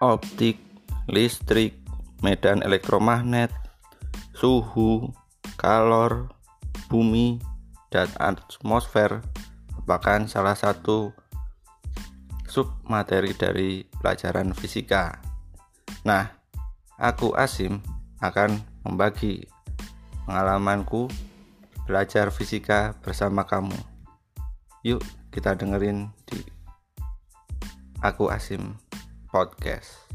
optik, listrik, medan elektromagnet, suhu, kalor, bumi, dan atmosfer merupakan salah satu submateri dari pelajaran fisika. Nah, aku Asim akan membagi pengalamanku belajar fisika bersama kamu. Yuk, kita dengerin di Aku Asim Podcast.